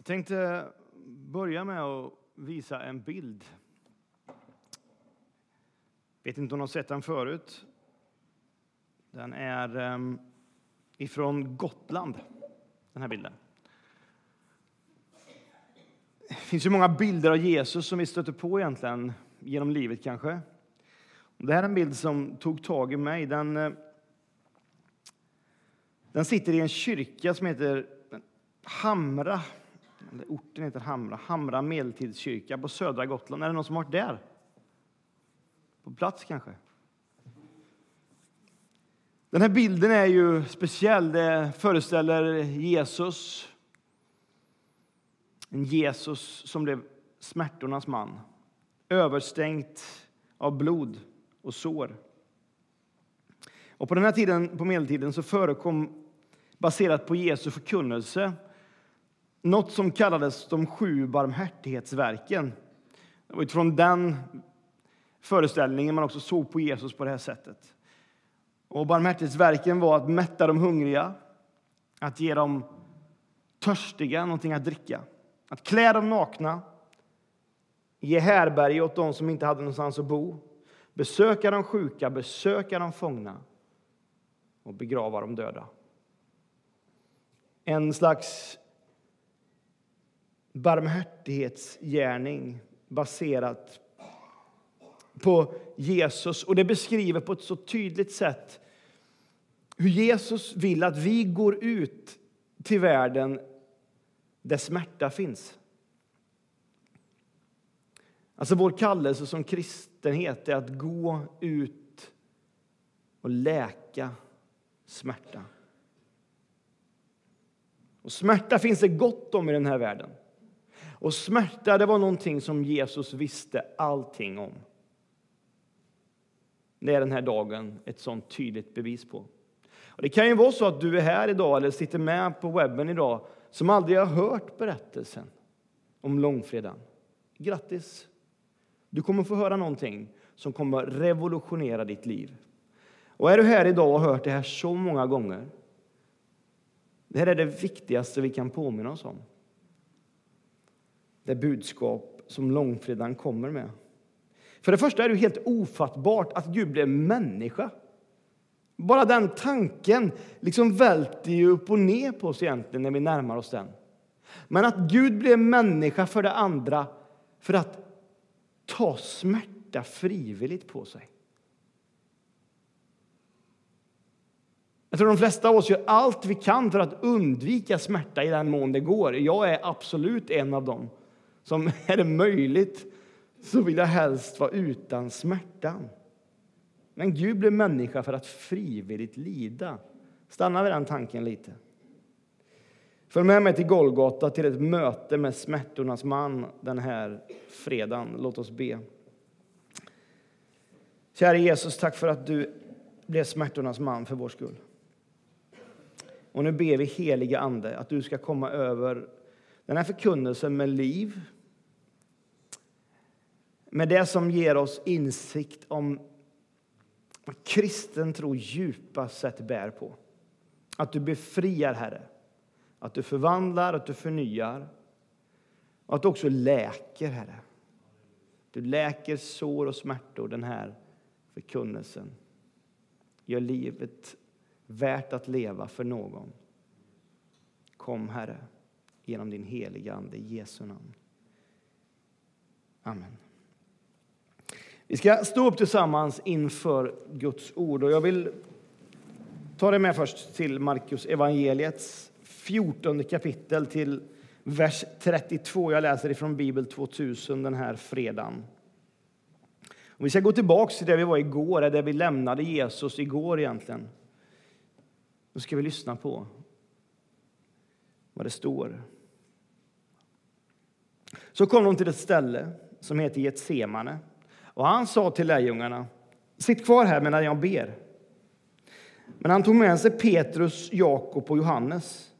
Jag tänkte börja med att visa en bild. Vet inte om ni har sett den förut. Den är ehm, ifrån Gotland, den här bilden. Det finns ju många bilder av Jesus som vi stöter på egentligen genom livet kanske. Det här är en bild som tog tag i mig. Den, eh, den sitter i en kyrka som heter Hamra orten heter Hamra, Hamra medeltidskyrka på södra Gotland. Är det någon som har varit där? På plats kanske? Den här bilden är ju speciell. Det föreställer Jesus. En Jesus som blev smärtornas man. Överstängt av blod och sår. Och på den här tiden, på medeltiden, så förekom baserat på Jesu förkunnelse något som kallades de sju barmhärtighetsverken. Det var utifrån den föreställningen man också såg på Jesus på det här sättet. Och barmhärtighetsverken var att mätta de hungriga, att ge dem törstiga någonting att dricka, att klä dem nakna, ge härberge åt dem som inte hade någonstans att bo, besöka de sjuka, besöka de fångna och begrava de döda. En slags barmhärtighetsgärning baserat på Jesus. Och Det beskriver på ett så tydligt sätt hur Jesus vill att vi går ut till världen där smärta finns. Alltså Vår kallelse som kristenhet är att gå ut och läka smärta. Och Smärta finns det gott om i den här världen. Och smärta det var någonting som Jesus visste allting om. Det är den här dagen ett sånt tydligt bevis på. Och det kan ju vara så att du är här idag eller sitter med på webben idag som aldrig har hört berättelsen om långfredagen. Grattis! Du kommer få höra någonting som kommer revolutionera ditt liv. Och är du här idag och har hört det här så många gånger, det här är det viktigaste vi kan påminna oss om det budskap som långfredagen kommer med. För det första är det helt ofattbart att Gud blev människa. Bara den tanken liksom välter ju upp och ner på oss egentligen när vi närmar oss den. Men att Gud blev människa för det andra för att ta smärta frivilligt på sig. Jag tror de flesta av oss gör allt vi kan för att undvika smärta i den mån det går. Jag är absolut en av dem som är det möjligt så vill jag helst vara utan smärtan. Men Gud blev människa för att frivilligt lida. Stanna vid den tanken lite. Följ med mig till Golgata, till ett möte med smärtornas man den här fredagen. Låt oss be. Kära Jesus, tack för att du blev smärtornas man för vår skull. Och nu ber vi heliga Ande att du ska komma över den här förkunnelsen med liv, med det som ger oss insikt om vad kristen tro djupast sett bär på. Att du befriar, Herre. Att du förvandlar, att du förnyar och att du också läker, Herre. Du läker sår och smärtor, den här förkunnelsen. Gör livet värt att leva för någon. Kom, Herre, genom din heliga Ande, i Jesu namn. Amen. Vi ska stå upp tillsammans inför Guds ord. Och jag vill ta dig med först till Markus evangeliets 14 kapitel till vers 32. Jag läser ifrån Bibel 2000 den här fredagen. Och vi ska gå tillbaka till där vi var igår, där vi lämnade Jesus igår egentligen. Då ska vi lyssna på vad det står. Så kom de till ett ställe som heter Getsemane. Och han sa till lärjungarna, sitt kvar här medan jag ber. Men han tog med sig Petrus, Jakob och Johannes.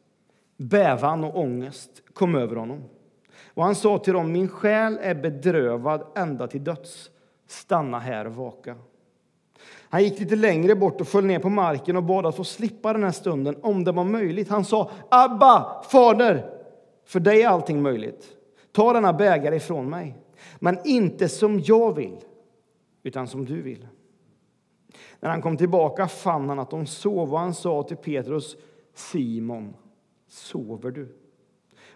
Bävan och ångest kom över honom. Och han sa till dem, min själ är bedrövad ända till döds. Stanna här och vaka. Han gick lite längre bort och föll ner på marken och bad att få slippa den här stunden, om det var möjligt. Han sa, Abba, fader, För dig är allting möjligt. Ta denna bägare ifrån mig, men inte som jag vill, utan som du vill. När han kom tillbaka fann han att de sov och han sa till Petrus, Simon, sover du?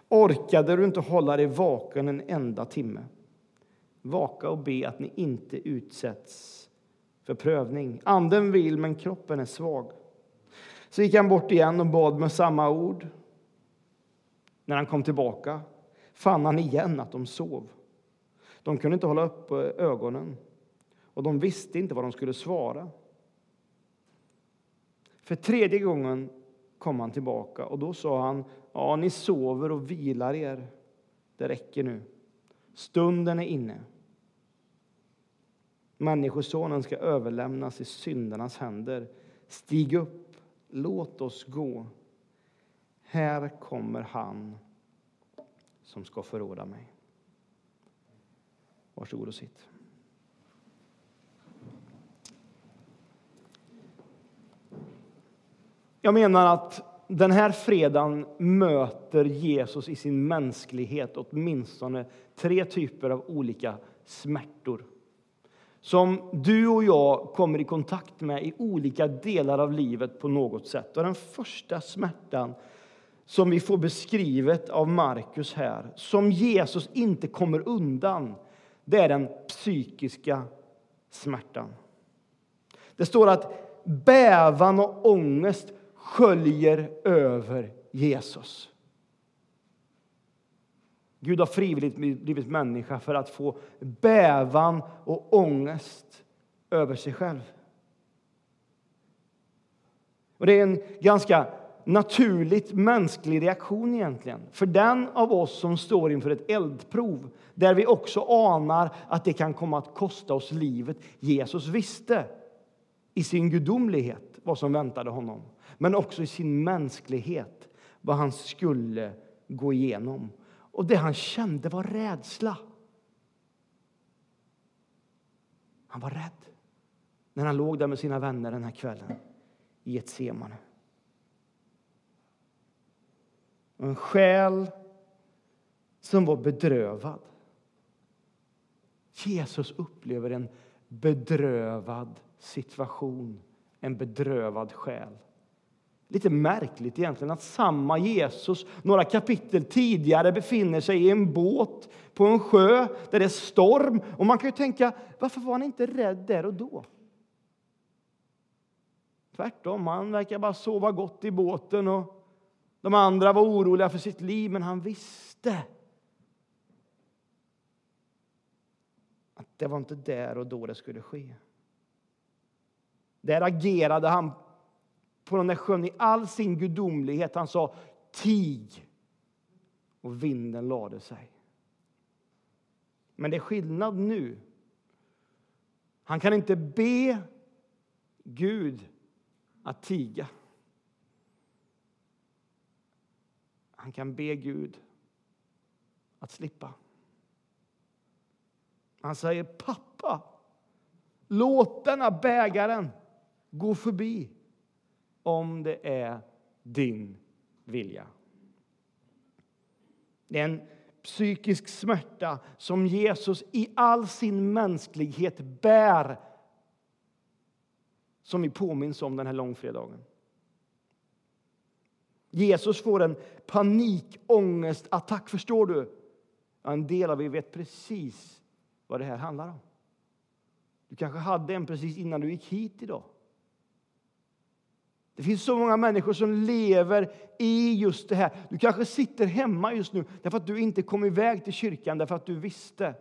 Orkade du inte hålla dig vaken en enda timme? Vaka och be att ni inte utsätts för prövning. Anden vill, men kroppen är svag. Så gick han bort igen och bad med samma ord. När han kom tillbaka fann han igen att de sov. De kunde inte hålla upp eh, ögonen och de visste inte vad de skulle svara. För tredje gången kom han tillbaka och då sa han, ja, ni sover och vilar er. Det räcker nu. Stunden är inne. Människosonen ska överlämnas i syndarnas händer. Stig upp, låt oss gå. Här kommer han som ska förråda mig. Varsågod och sitt. Jag menar att den här fredagen möter Jesus i sin mänsklighet åtminstone tre typer av olika smärtor som du och jag kommer i kontakt med i olika delar av livet på något sätt. Och den första smärtan som vi får beskrivet av Markus här, som Jesus inte kommer undan, det är den psykiska smärtan. Det står att bävan och ångest sköljer över Jesus. Gud har frivilligt blivit människa för att få bävan och ångest över sig själv. Och Det är en ganska naturligt mänsklig reaktion egentligen. För den av oss som står inför ett eldprov där vi också anar att det kan komma att kosta oss livet. Jesus visste i sin gudomlighet vad som väntade honom, men också i sin mänsklighet vad han skulle gå igenom. Och det han kände var rädsla. Han var rädd när han låg där med sina vänner den här kvällen i ett. En själ som var bedrövad. Jesus upplever en bedrövad situation, en bedrövad själ. Lite märkligt egentligen att samma Jesus några kapitel tidigare befinner sig i en båt på en sjö där det är storm. Och man kan ju tänka, varför var han inte rädd där och då? Tvärtom, han verkar bara sova gott i båten och de andra var oroliga för sitt liv, men han visste att det var inte där och då det skulle ske. Där agerade han på den där sjön i all sin gudomlighet. Han sa tig och vinden lade sig. Men det är skillnad nu. Han kan inte be Gud att tiga. Han kan be Gud att slippa. Han säger pappa, låt denna bägaren gå förbi om det är din vilja. Det är en psykisk smärta som Jesus i all sin mänsklighet bär som vi påminns om den här långfredagen. Jesus får en panikångestattack, förstår du? En del av er vet precis vad det här handlar om. Du kanske hade en precis innan du gick hit idag. Det finns så många människor som lever i just det här. Du kanske sitter hemma just nu därför att du inte kom iväg till kyrkan därför att du visste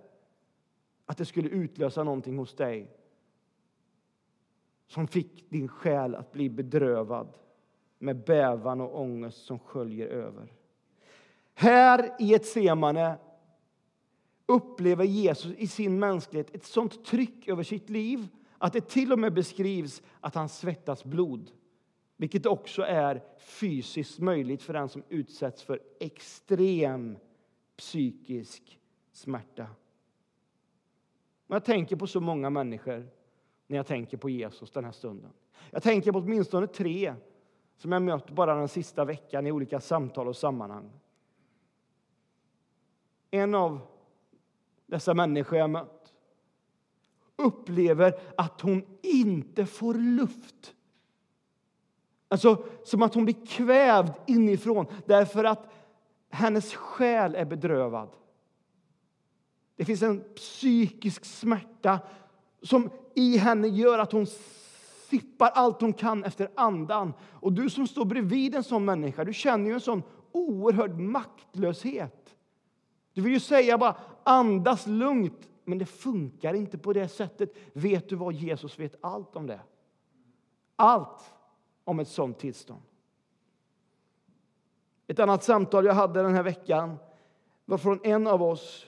att det skulle utlösa någonting hos dig som fick din själ att bli bedrövad med bävan och ångest som sköljer över. Här i ett semane upplever Jesus i sin mänsklighet ett sånt tryck över sitt liv att det till och med beskrivs att han svettas blod. Vilket också är fysiskt möjligt för den som utsätts för extrem psykisk smärta. Jag tänker på så många människor när jag tänker på Jesus den här stunden. Jag tänker på åtminstone tre som jag mött bara den sista veckan i olika samtal och sammanhang. en av dessa människor jag mött upplever att hon inte får luft. Alltså som att hon blir kvävd inifrån därför att hennes själ är bedrövad. Det finns en psykisk smärta som i henne gör att hon sippar allt hon kan efter andan. Och du som står bredvid en sån människa, du känner ju en sån oerhörd maktlöshet. Du vill ju säga bara andas lugnt, men det funkar inte på det sättet. Vet du vad? Jesus vet allt om det. Allt om ett sådant tillstånd. Ett annat samtal jag hade den här veckan var från en av oss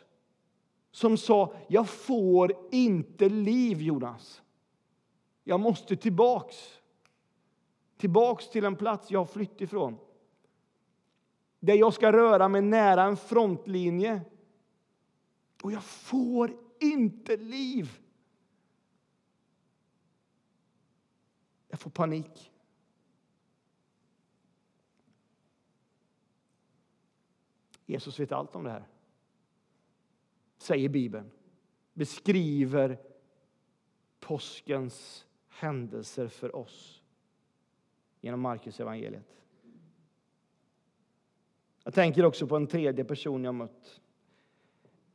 som sa jag får inte liv, Jonas. Jag måste tillbaks. Tillbaks till en plats jag har flytt ifrån. Där jag ska röra mig nära en frontlinje. Och jag får inte liv. Jag får panik. Jesus vet allt om det här, säger Bibeln. Beskriver påskens händelser för oss genom Markus evangeliet. Jag tänker också på en tredje person jag mött.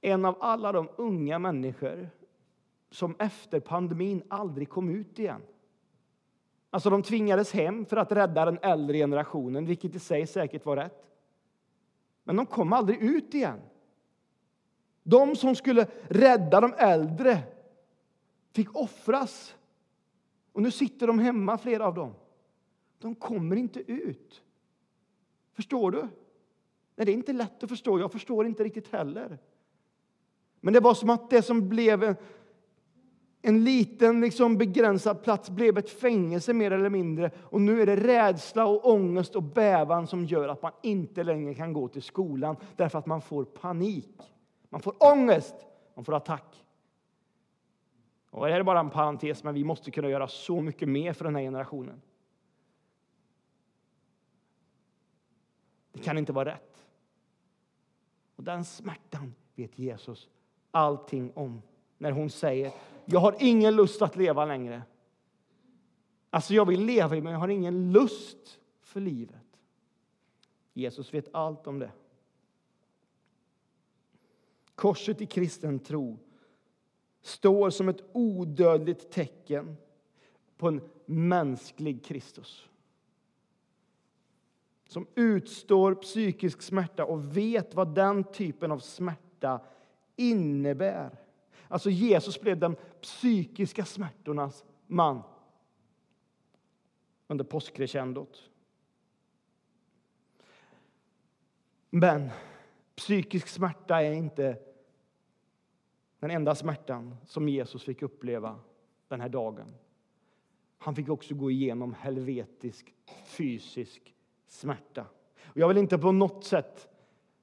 En av alla de unga människor som efter pandemin aldrig kom ut igen. Alltså de tvingades hem för att rädda den äldre generationen, vilket i sig säkert var rätt. Men de kom aldrig ut igen. De som skulle rädda de äldre fick offras. Och nu sitter de hemma, flera av dem. De kommer inte ut. Förstår du? Nej, det är inte lätt att förstå. Jag förstår inte riktigt heller. Men det var som att det som blev en, liten liksom begränsad plats blev ett fängelse mer eller mindre. Och nu är det rädsla och ångest och bävan som gör att man inte längre kan gå till skolan därför att man får panik. Man får ångest, man får attack. Och det här är bara en parentes, men vi måste kunna göra så mycket mer för den här generationen. Det kan inte vara rätt. Och den smärtan vet Jesus allting om när hon säger jag har ingen lust att leva längre. Alltså, jag vill leva, men jag har ingen lust för livet. Jesus vet allt om det. Korset i kristen tro står som ett odödligt tecken på en mänsklig Kristus som utstår psykisk smärta och vet vad den typen av smärta innebär. Alltså Jesus blev den psykiska smärtornas man under påskcrescendot. Men psykisk smärta är inte den enda smärtan som Jesus fick uppleva den här dagen. Han fick också gå igenom helvetisk fysisk smärta. Och jag vill inte på något sätt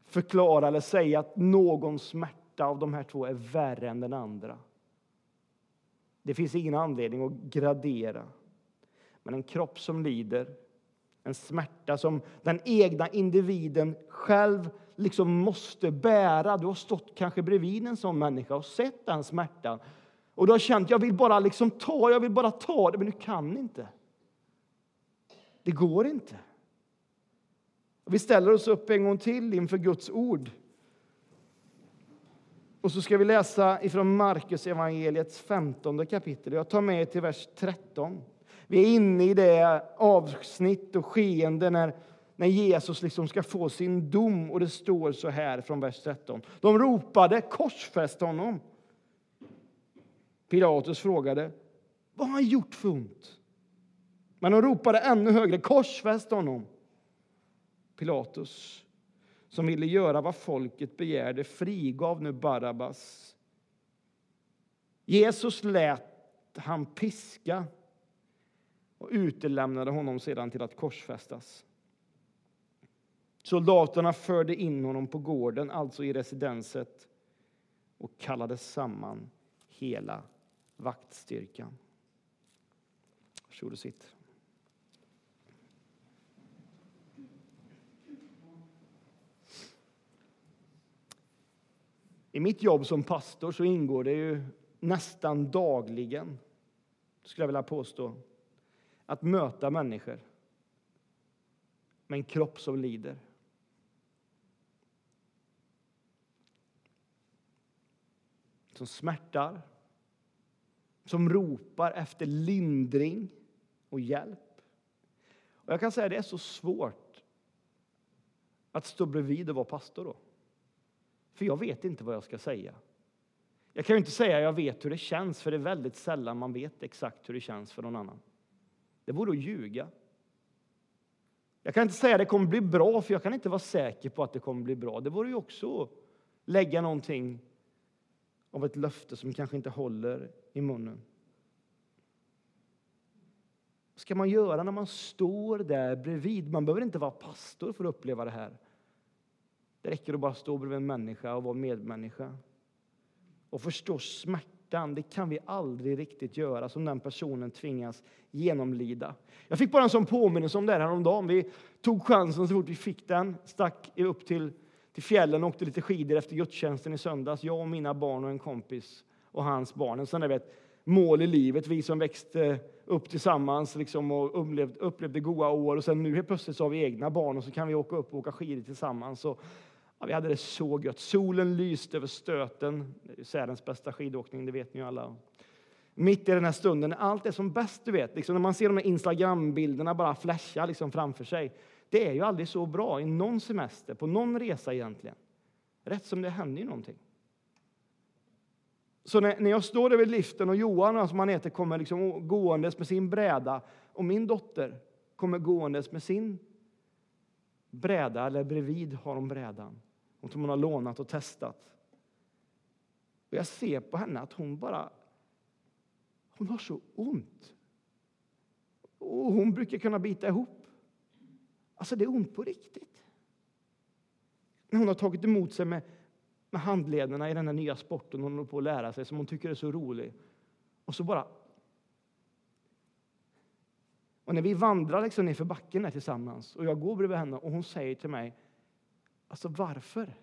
förklara eller säga att någon smärta av de här två är värre än den andra. Det finns ingen anledning att gradera. Men en kropp som lider, en smärta som den egna individen själv liksom måste bära. Du har stått kanske bredvid en sån människa och sett den smärtan. Och du har känt jag vill bara liksom ta, jag vill bara ta det, men du kan inte. Det går inte. Vi ställer oss upp en gång till inför Guds ord. Och så ska vi läsa ifrån Markus evangeliets 15 kapitel. Jag tar med er till vers 13. Vi är inne i det avsnitt och skeende när när Jesus liksom ska få sin dom. Och Det står så här från vers 13. De ropade korsfäst honom. Pilatus frågade vad har han gjort för ont. Men de ropade ännu högre korsfäst honom. Pilatus, som ville göra vad folket begärde, frigav nu Barabbas. Jesus lät han piska och utelämnade honom sedan till att korsfästas. Soldaterna förde in honom på gården, alltså i residenset och kallade samman hela vaktstyrkan. Varsågod och sitt. I mitt jobb som pastor så ingår det ju nästan dagligen, skulle jag vilja påstå, att möta människor med en kropp som lider. Som smärtar, som ropar efter lindring och hjälp. Och jag kan säga att det är så svårt att stå bredvid och vara pastor då. För jag vet inte vad jag ska säga. Jag kan ju inte säga att jag vet hur det känns, för det är väldigt sällan man vet exakt hur det känns för någon annan. Det vore att ljuga. Jag kan inte säga att det kommer bli bra, för jag kan inte vara säker på att det kommer bli bra. Det vore ju också att lägga någonting av ett löfte som kanske inte håller i munnen. Vad ska man göra när man står där bredvid? Man behöver inte vara pastor för att uppleva det här. Det räcker att bara stå bredvid en människa och vara medmänniska. Och förstå smärtan, det kan vi aldrig riktigt göra som den personen tvingas genomlida. Jag fick bara en sån påminnelse om det här häromdagen. Vi tog chansen så fort vi fick den, stack upp till, till fjällen och åkte lite skidor efter gudstjänsten i söndags. Jag och mina barn och en kompis och hans barn. En sån där vet, mål i livet, vi som växte upp tillsammans liksom, och upplevde, upplevde goda år. Och sen nu helt plötsligt så har vi egna barn och så kan vi åka upp och åka skidor tillsammans. Och Ja, vi hade det så gött. Solen lyste över stöten. Särens bästa skidåkning, det vet ni ju alla. Mitt i den här stunden, när allt är som bäst, du vet, liksom när man ser de här Instagram-bilderna bara flasha liksom framför sig. Det är ju aldrig så bra i någon semester, på någon resa egentligen. Rätt som det händer ju någonting. Så när, när jag står där vid liften och Johan, som han heter, kommer liksom gåendes med sin bräda och min dotter kommer gåendes med sin bräda, eller bredvid har hon brädan som hon har lånat och testat. Och jag ser på henne att hon bara hon har så ont. Och hon brukar kunna bita ihop. Alltså, det är ont på riktigt. När hon har tagit emot sig med, med handlederna i den här nya sporten hon håller på att lära sig, som hon tycker är så rolig. Och så bara... Och när vi vandrar liksom nerför backen här tillsammans och jag går bredvid henne och hon säger till mig Alltså varför?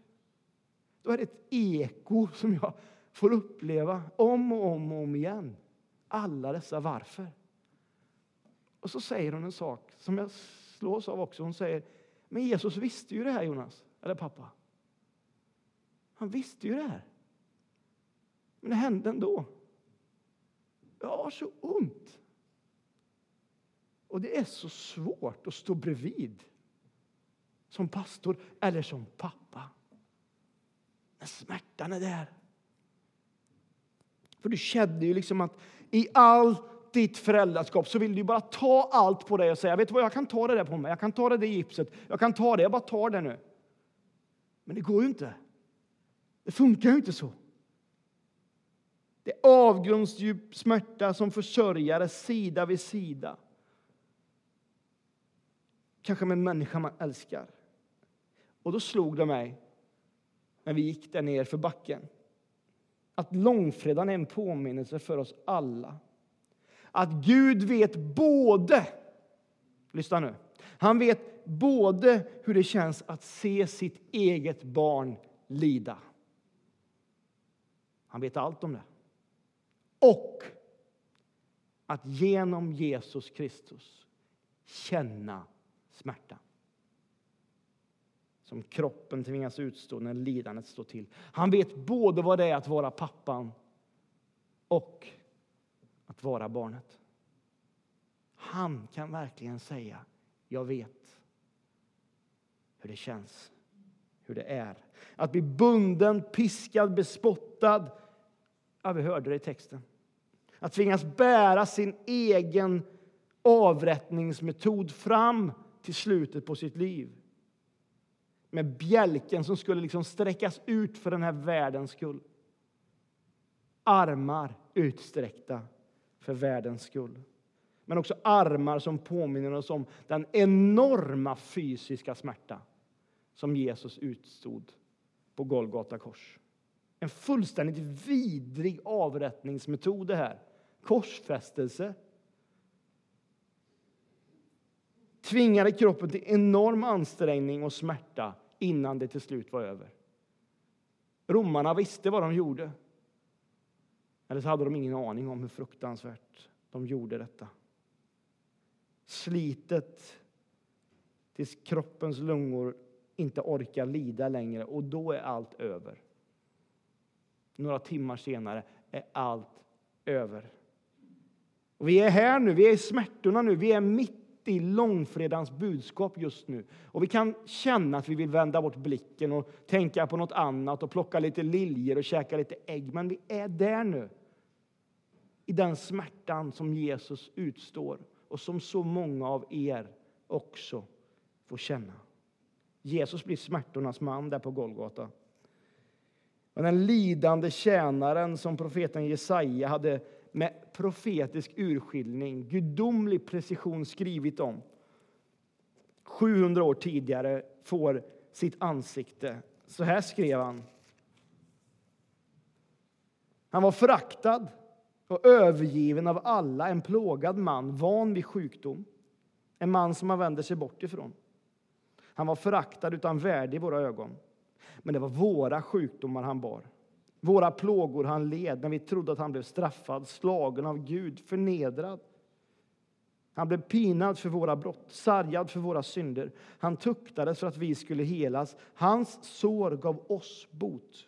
Då är det ett eko som jag får uppleva om och om och om igen. Alla dessa varför. Och så säger hon en sak som jag slås av också. Hon säger, men Jesus visste ju det här Jonas, eller pappa. Han visste ju det här. Men det hände ändå. Jag har så ont. Och det är så svårt att stå bredvid som pastor eller som pappa. När smärtan är där. För du kände ju liksom att i allt ditt föräldraskap så vill du bara ta allt på dig och säga, vet du vad, jag kan ta det där på mig, jag kan ta det där gipset, jag kan ta det, jag bara tar det nu. Men det går ju inte. Det funkar ju inte så. Det är avgrundsdjup smärta som försörjare sida vid sida. Kanske med en människa man älskar. Och då slog det mig, när vi gick där ner för backen, att långfredagen är en påminnelse för oss alla. Att Gud vet både, lyssna nu, han vet både hur det känns att se sitt eget barn lida. Han vet allt om det. Och att genom Jesus Kristus känna smärta som kroppen tvingas utstå när lidandet står till. Han vet både vad det är att vara pappan och att vara barnet. Han kan verkligen säga, jag vet hur det känns, hur det är. Att bli bunden, piskad, bespottad. Ja, vi hörde det i texten. Att tvingas bära sin egen avrättningsmetod fram till slutet på sitt liv med bjälken som skulle liksom sträckas ut för den här världens skull. Armar utsträckta för världens skull. Men också armar som påminner oss om den enorma fysiska smärta som Jesus utstod på Golgata kors. En fullständigt vidrig avrättningsmetod det här. Korsfästelse. Tvingade kroppen till enorm ansträngning och smärta innan det till slut var över. Romarna visste vad de gjorde. Eller så hade de ingen aning om hur fruktansvärt de gjorde detta. Slitet tills kroppens lungor inte orkar lida längre och då är allt över. Några timmar senare är allt över. Och vi är här nu, vi är i smärtorna nu, vi är mitt i långfredagens budskap just nu. Och vi kan känna att vi vill vända bort blicken och tänka på något annat och plocka lite liljor och käka lite ägg. Men vi är där nu. I den smärtan som Jesus utstår och som så många av er också får känna. Jesus blir smärtornas man där på Golgata. Och den lidande tjänaren som profeten Jesaja hade med profetisk urskiljning, gudomlig precision skrivit om 700 år tidigare får sitt ansikte. Så här skrev han. Han var föraktad och övergiven av alla, en plågad man, van vid sjukdom. En man som man vänder sig bort ifrån. Han var föraktad utan värde i våra ögon. Men det var våra sjukdomar han bar. Våra plågor han led när vi trodde att han blev straffad, slagen av Gud, förnedrad. Han blev pinad för våra brott, sargad för våra synder. Han tuktades för att vi skulle helas. Hans sår gav oss bot.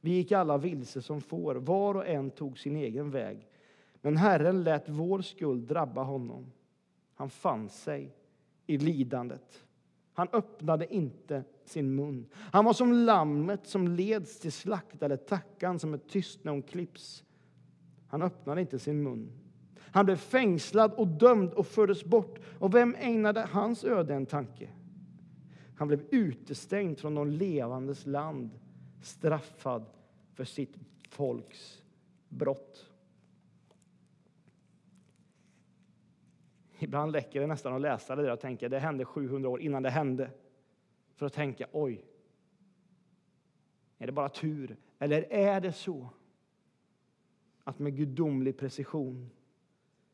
Vi gick alla vilse som får, var och en tog sin egen väg. Men Herren lät vår skuld drabba honom. Han fann sig i lidandet. Han öppnade inte sin mun. Han var som lammet som leds till slakt eller tackan som är tyst när hon klipps. Han öppnade inte sin mun. Han blev fängslad och dömd och fördes bort. Och vem ägnade hans öde en tanke? Han blev utestängd från de levandes land, straffad för sitt folks brott. Ibland räcker det nästan att läsa det där och tänka det hände 700 år innan det hände. För att tänka, oj, är det bara tur? Eller är det så att med gudomlig precision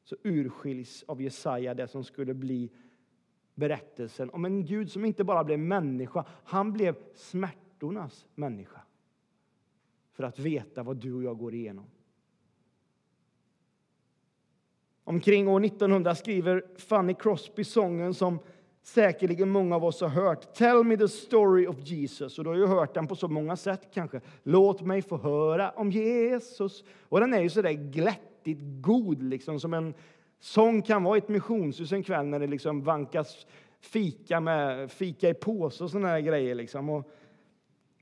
så urskiljs av Jesaja det som skulle bli berättelsen om en Gud som inte bara blev människa, han blev smärtornas människa. För att veta vad du och jag går igenom. Omkring år 1900 skriver Fanny Crosby sången som säkerligen många av oss har hört. Tell me the story of Jesus. Och du har ju hört den på så många sätt kanske. Låt mig få höra om Jesus. Och den är ju sådär glättigt god, liksom som en sång kan vara i ett missionshus en kväll när det liksom vankas fika med fika i påse och sådana grejer. Liksom. Och,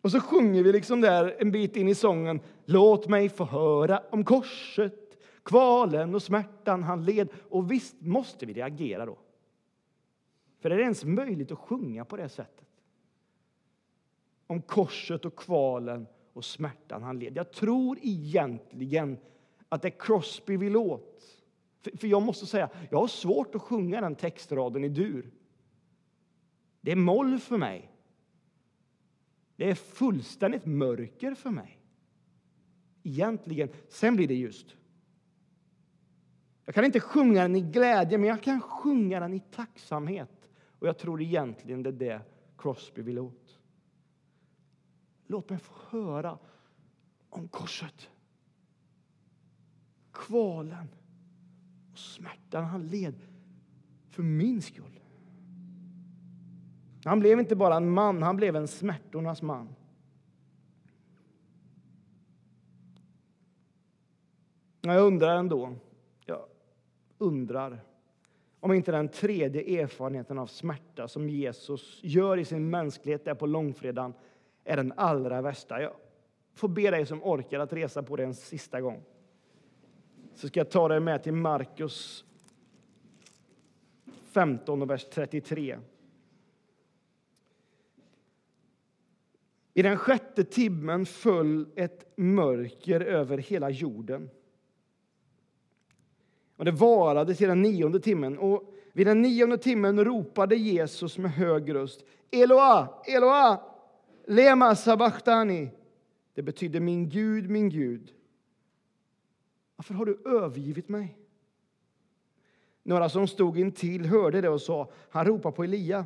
och så sjunger vi liksom där en bit in i sången. Låt mig få höra om korset kvalen och smärtan han led. Och visst måste vi reagera då. För är det ens möjligt att sjunga på det sättet? Om korset och kvalen och smärtan han led. Jag tror egentligen att det Crosby vill åt. För jag måste säga, jag har svårt att sjunga den textraden i dur. Det är moll för mig. Det är fullständigt mörker för mig. Egentligen. Sen blir det ljust. Jag kan inte sjunga den i glädje, men jag kan sjunga den i tacksamhet. Och jag tror egentligen det är det Crosby vill åt. Låt mig få höra om korset. Kvalen och smärtan han led för min skull. Han blev inte bara en man, han blev en smärtornas man. Jag undrar ändå, jag undrar om inte den tredje erfarenheten av smärta som Jesus gör i sin mänsklighet där på långfredagen är den allra värsta. Jag får be dig som orkar att resa på det en sista gång. Så ska jag ta dig med till Markus 15 och vers 33. I den sjätte timmen föll ett mörker över hela jorden. Och det varade till den nionde timmen. Och vid den nionde timmen ropade Jesus med hög röst. Eloa, Eloa, lema sabachthani. Det betyder min Gud, min Gud. Varför har du övergivit mig? Några som stod intill hörde det och sa, han ropar på Elia.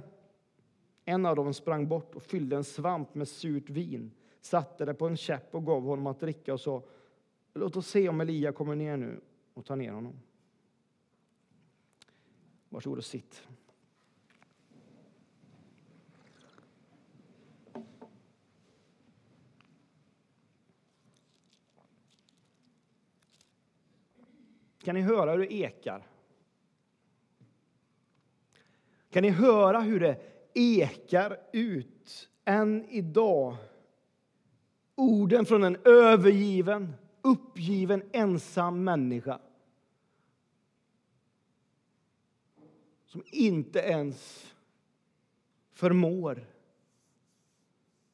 En av dem sprang bort och fyllde en svamp med surt vin, satte det på en käpp och gav honom att dricka och sa Låt oss se om Elia kommer ner nu och tar ner honom. Varsågod och sitt. Kan ni höra hur det ekar? Kan ni höra hur det ekar ut än idag? Orden från en övergiven, uppgiven, ensam människa som inte ens förmår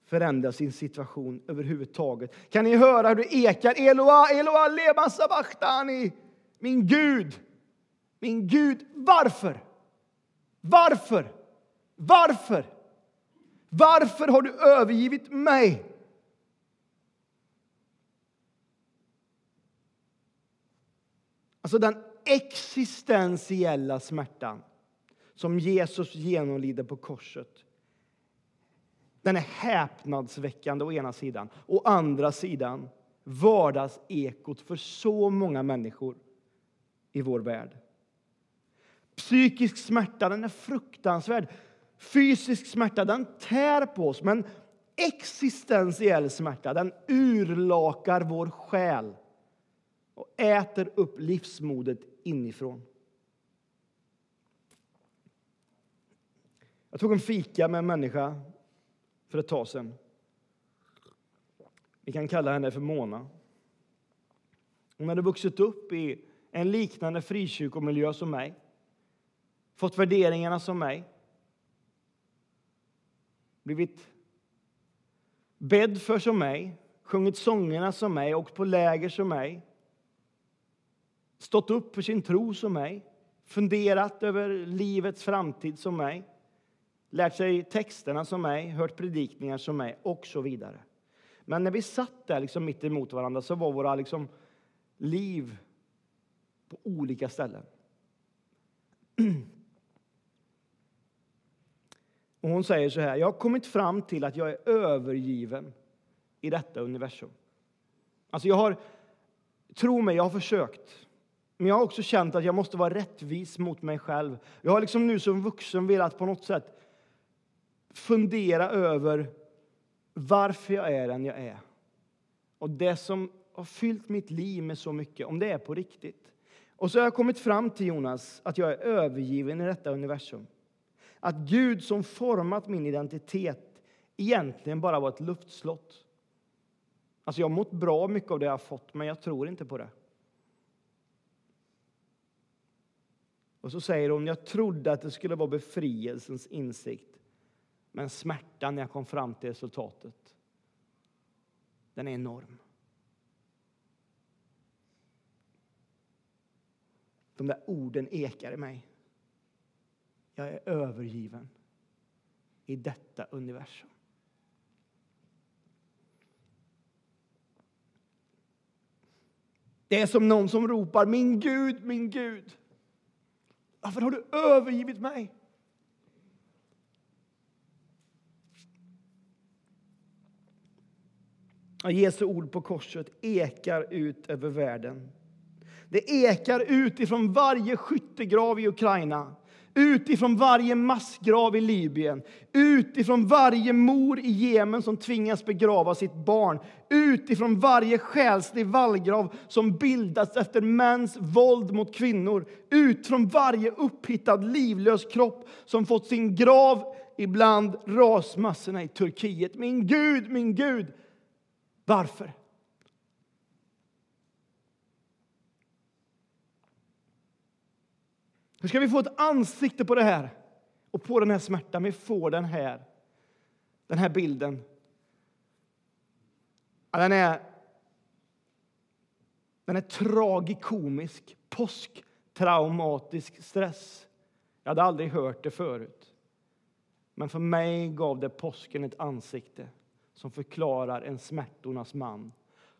förändra sin situation överhuvudtaget. Kan ni höra hur det ekar? Eloa, Eloa, lema sabachthani. Min Gud, min Gud, varför? Varför? Varför? Varför har du övergivit mig? Alltså den existentiella smärtan som Jesus genomlider på korset. Den är häpnadsväckande å ena sidan. Å andra sidan vardagsekot för så många människor i vår värld. Psykisk smärta den är fruktansvärd. Fysisk smärta den tär på oss, men existentiell smärta den urlakar vår själ och äter upp livsmodet inifrån. Jag tog en fika med en människa för ett tag sedan. Vi kan kalla henne för Mona. Hon hade vuxit upp i en liknande frikyrkomiljö som mig. Fått värderingarna som mig. Blivit bedd för som mig, sjungit sångerna som mig, åkt på läger som mig. Stått upp för sin tro som mig, funderat över livets framtid som mig. Lärt sig texterna som mig, hört predikningar som mig och så vidare. Men när vi satt där liksom mitt emot varandra så var våra liksom liv på olika ställen. Och hon säger så här, jag har kommit fram till att jag är övergiven i detta universum. Alltså jag har, tro mig, jag har försökt. Men jag har också känt att jag måste vara rättvis mot mig själv. Jag har liksom nu som vuxen velat på något sätt fundera över varför jag är den jag är. Och det som har fyllt mitt liv med så mycket, om det är på riktigt. Och så har jag kommit fram till, Jonas, att jag är övergiven i detta universum. Att Gud som format min identitet egentligen bara var ett luftslott. Alltså jag har mått bra mycket av det jag har fått, men jag tror inte på det. Och så säger hon, jag trodde att det skulle vara befrielsens insikt. Men smärtan när jag kom fram till resultatet, den är enorm. De där orden ekar i mig. Jag är övergiven i detta universum. Det är som någon som ropar min Gud, min Gud. Varför har du övergivit mig? Jesu ord på korset ekar ut över världen. Det ekar ut ifrån varje skyttegrav i Ukraina, utifrån varje massgrav i Libyen, utifrån varje mor i Jemen som tvingas begrava sitt barn, utifrån varje själslig vallgrav som bildats efter mäns våld mot kvinnor, ut från varje upphittad livlös kropp som fått sin grav ibland rasmassorna i Turkiet. Min Gud, min Gud, varför? Hur ska vi få ett ansikte på det här och på den här smärtan? Vi får den här, den här bilden. Ja, den är, den är tragikomisk, påsktraumatisk stress. Jag hade aldrig hört det förut. Men för mig gav det påsken ett ansikte som förklarar en smärtornas man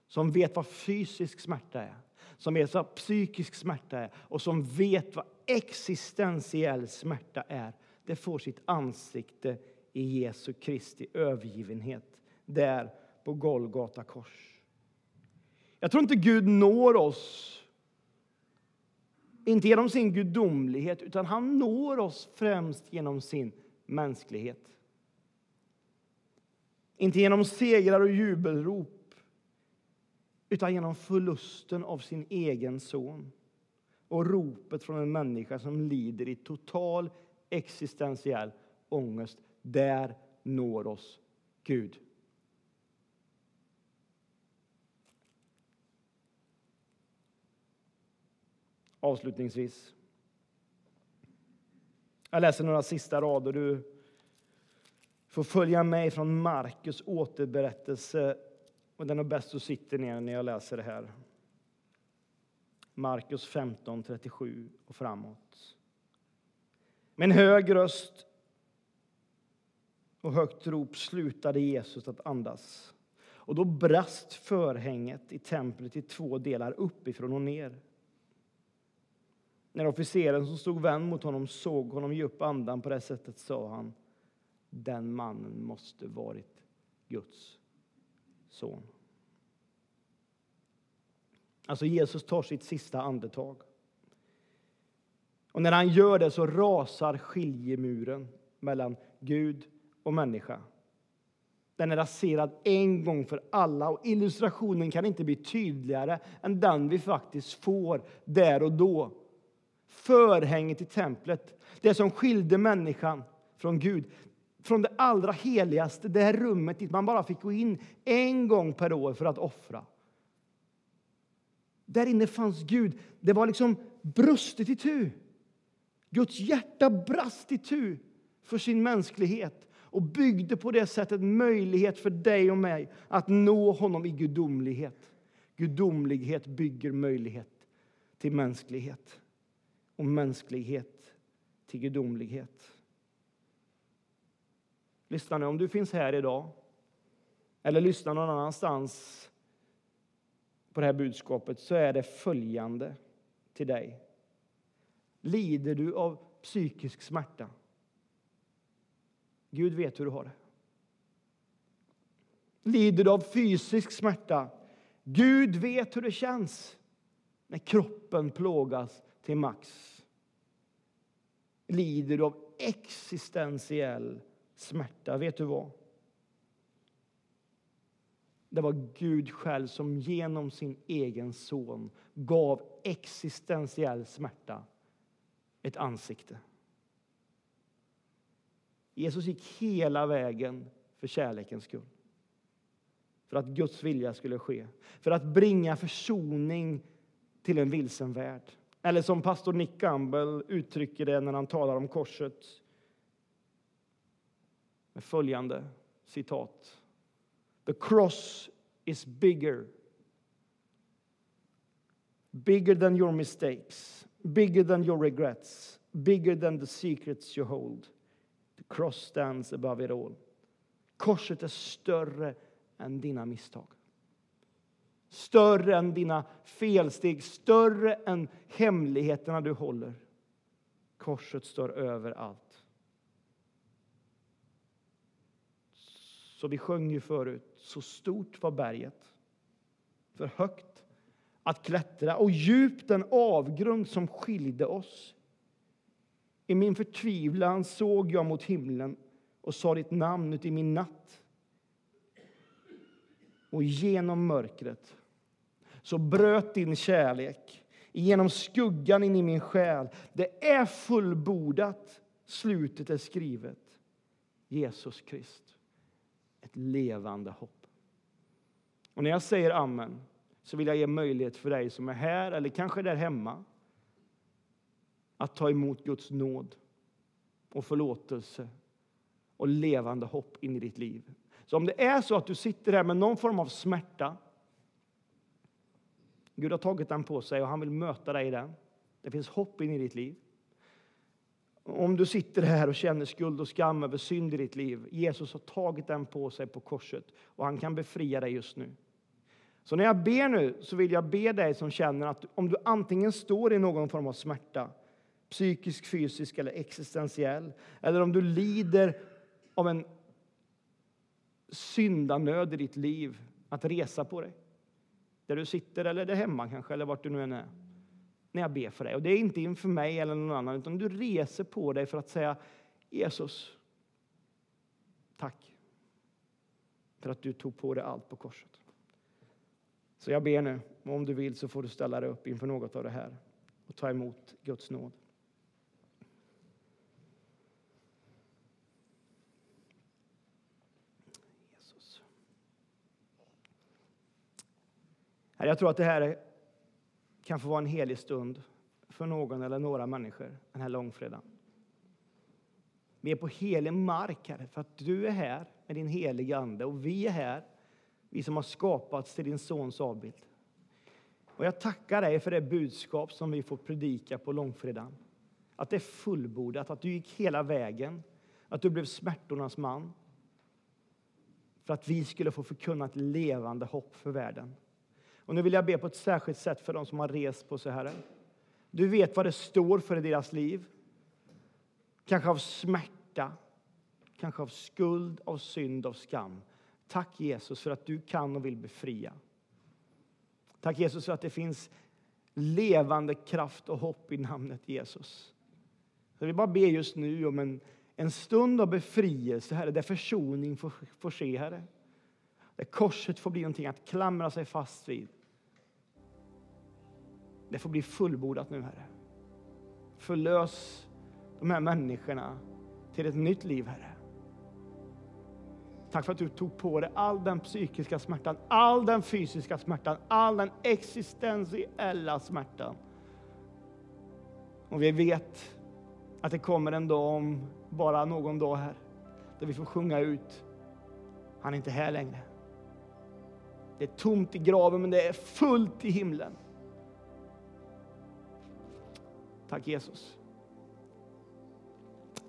som vet vad fysisk smärta är, som vet vad psykisk smärta är och som vet vad existentiell smärta är. Det får sitt ansikte i Jesu Kristi övergivenhet där på Golgata kors. Jag tror inte Gud når oss inte genom sin gudomlighet, utan han når oss främst genom sin mänsklighet. Inte genom segrar och jubelrop, utan genom förlusten av sin egen son och ropet från en människa som lider i total existentiell ångest. Där når oss Gud. Avslutningsvis. Jag läser några sista rader. Du får följa med från Markus återberättelse. Och den är bäst att sitta ner när jag läser det här. Markus 15, 37 och framåt. Med en hög röst och högt rop slutade Jesus att andas. Och då brast förhänget i templet i två delar, uppifrån och ner. När officeren som stod vänd mot honom såg honom ge upp andan på det sättet sa han den mannen måste varit Guds son. Alltså Jesus tar sitt sista andetag. Och när han gör det så rasar skiljemuren mellan Gud och människa. Den är raserad en gång för alla och illustrationen kan inte bli tydligare än den vi faktiskt får där och då. Förhänget i templet, det som skilde människan från Gud, från det allra heligaste, det här rummet dit man bara fick gå in en gång per år för att offra. Där inne fanns Gud. Det var liksom brustet i tu. Guds hjärta brast i tu för sin mänsklighet och byggde på det sättet möjlighet för dig och mig att nå honom i gudomlighet. Gudomlighet bygger möjlighet till mänsklighet och mänsklighet till gudomlighet. Lyssna nu, om du finns här idag eller lyssnar någon annanstans på det här budskapet så är det följande till dig. Lider du av psykisk smärta? Gud vet hur du har det. Lider du av fysisk smärta? Gud vet hur det känns när kroppen plågas till max. Lider du av existentiell smärta? Vet du vad? Det var Gud själv som genom sin egen son gav existentiell smärta ett ansikte. Jesus gick hela vägen för kärlekens skull. För att Guds vilja skulle ske. För att bringa försoning till en vilsen värld. Eller som pastor Nick Gamble uttrycker det när han talar om korset. Med följande citat. The cross is bigger. Bigger than your mistakes, bigger than your regrets, bigger than the secrets you hold. The cross stands above it all. Korset är större än dina misstag. Större än dina felsteg, större än hemligheterna du håller. Korset står över allt. Så vi sjöng ju förut, så stort var berget, för högt att klättra och djupt den avgrund som skilde oss. I min förtvivlan såg jag mot himlen och sa ditt namn ut i min natt. Och genom mörkret så bröt din kärlek genom skuggan in i min själ. Det är fullbordat. Slutet är skrivet. Jesus Krist. Levande hopp. Och när jag säger amen så vill jag ge möjlighet för dig som är här eller kanske där hemma att ta emot Guds nåd och förlåtelse och levande hopp in i ditt liv. Så om det är så att du sitter här med någon form av smärta Gud har tagit den på sig och han vill möta dig i den. Det finns hopp in i ditt liv. Om du sitter här och känner skuld och skam över synd i ditt liv, Jesus har tagit den på sig på korset och han kan befria dig just nu. Så när jag ber nu så vill jag be dig som känner att om du antingen står i någon form av smärta, psykisk, fysisk eller existentiell, eller om du lider av en syndanöd i ditt liv att resa på dig. Där du sitter eller där hemma kanske, eller vart du nu än är. När jag ber för dig. Och det är inte inför mig eller någon annan, utan du reser på dig för att säga Jesus, tack för att du tog på dig allt på korset. Så jag ber nu, och om du vill så får du ställa dig upp inför något av det här och ta emot Guds nåd. Jesus. Jag tror att det här kan få vara en helig stund för någon eller några människor den här långfredagen. Vi är på helig mark, Herre, för att du är här med din heliga Ande och vi är här, vi som har skapats till din Sons avbild. Och jag tackar dig för det budskap som vi får predika på långfredagen. Att det är fullbordat, att du gick hela vägen, att du blev smärtornas man. För att vi skulle få förkunna ett levande hopp för världen. Och nu vill jag be på ett särskilt sätt för de som har rest på sig, Herre. Du vet vad det står för i deras liv. Kanske av smärta, kanske av skuld, av synd, av skam. Tack Jesus för att du kan och vill befria. Tack Jesus för att det finns levande kraft och hopp i namnet Jesus. Så vi bara ber just nu om en, en stund av befrielse, Herre, där försoning får, får ske, Herre. Där korset får bli någonting att klamra sig fast vid. Det får bli fullbordat nu, Herre. Förlös de här människorna till ett nytt liv, Herre. Tack för att du tog på dig all den psykiska smärtan, all den fysiska smärtan, all den existentiella smärtan. Och vi vet att det kommer en dag om bara någon dag här, där vi får sjunga ut, han är inte här längre. Det är tomt i graven, men det är fullt i himlen. Tack Jesus.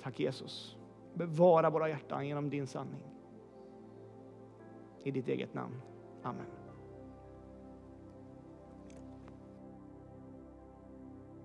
Tack Jesus. Bevara våra hjärtan genom din sanning. I ditt eget namn. Amen.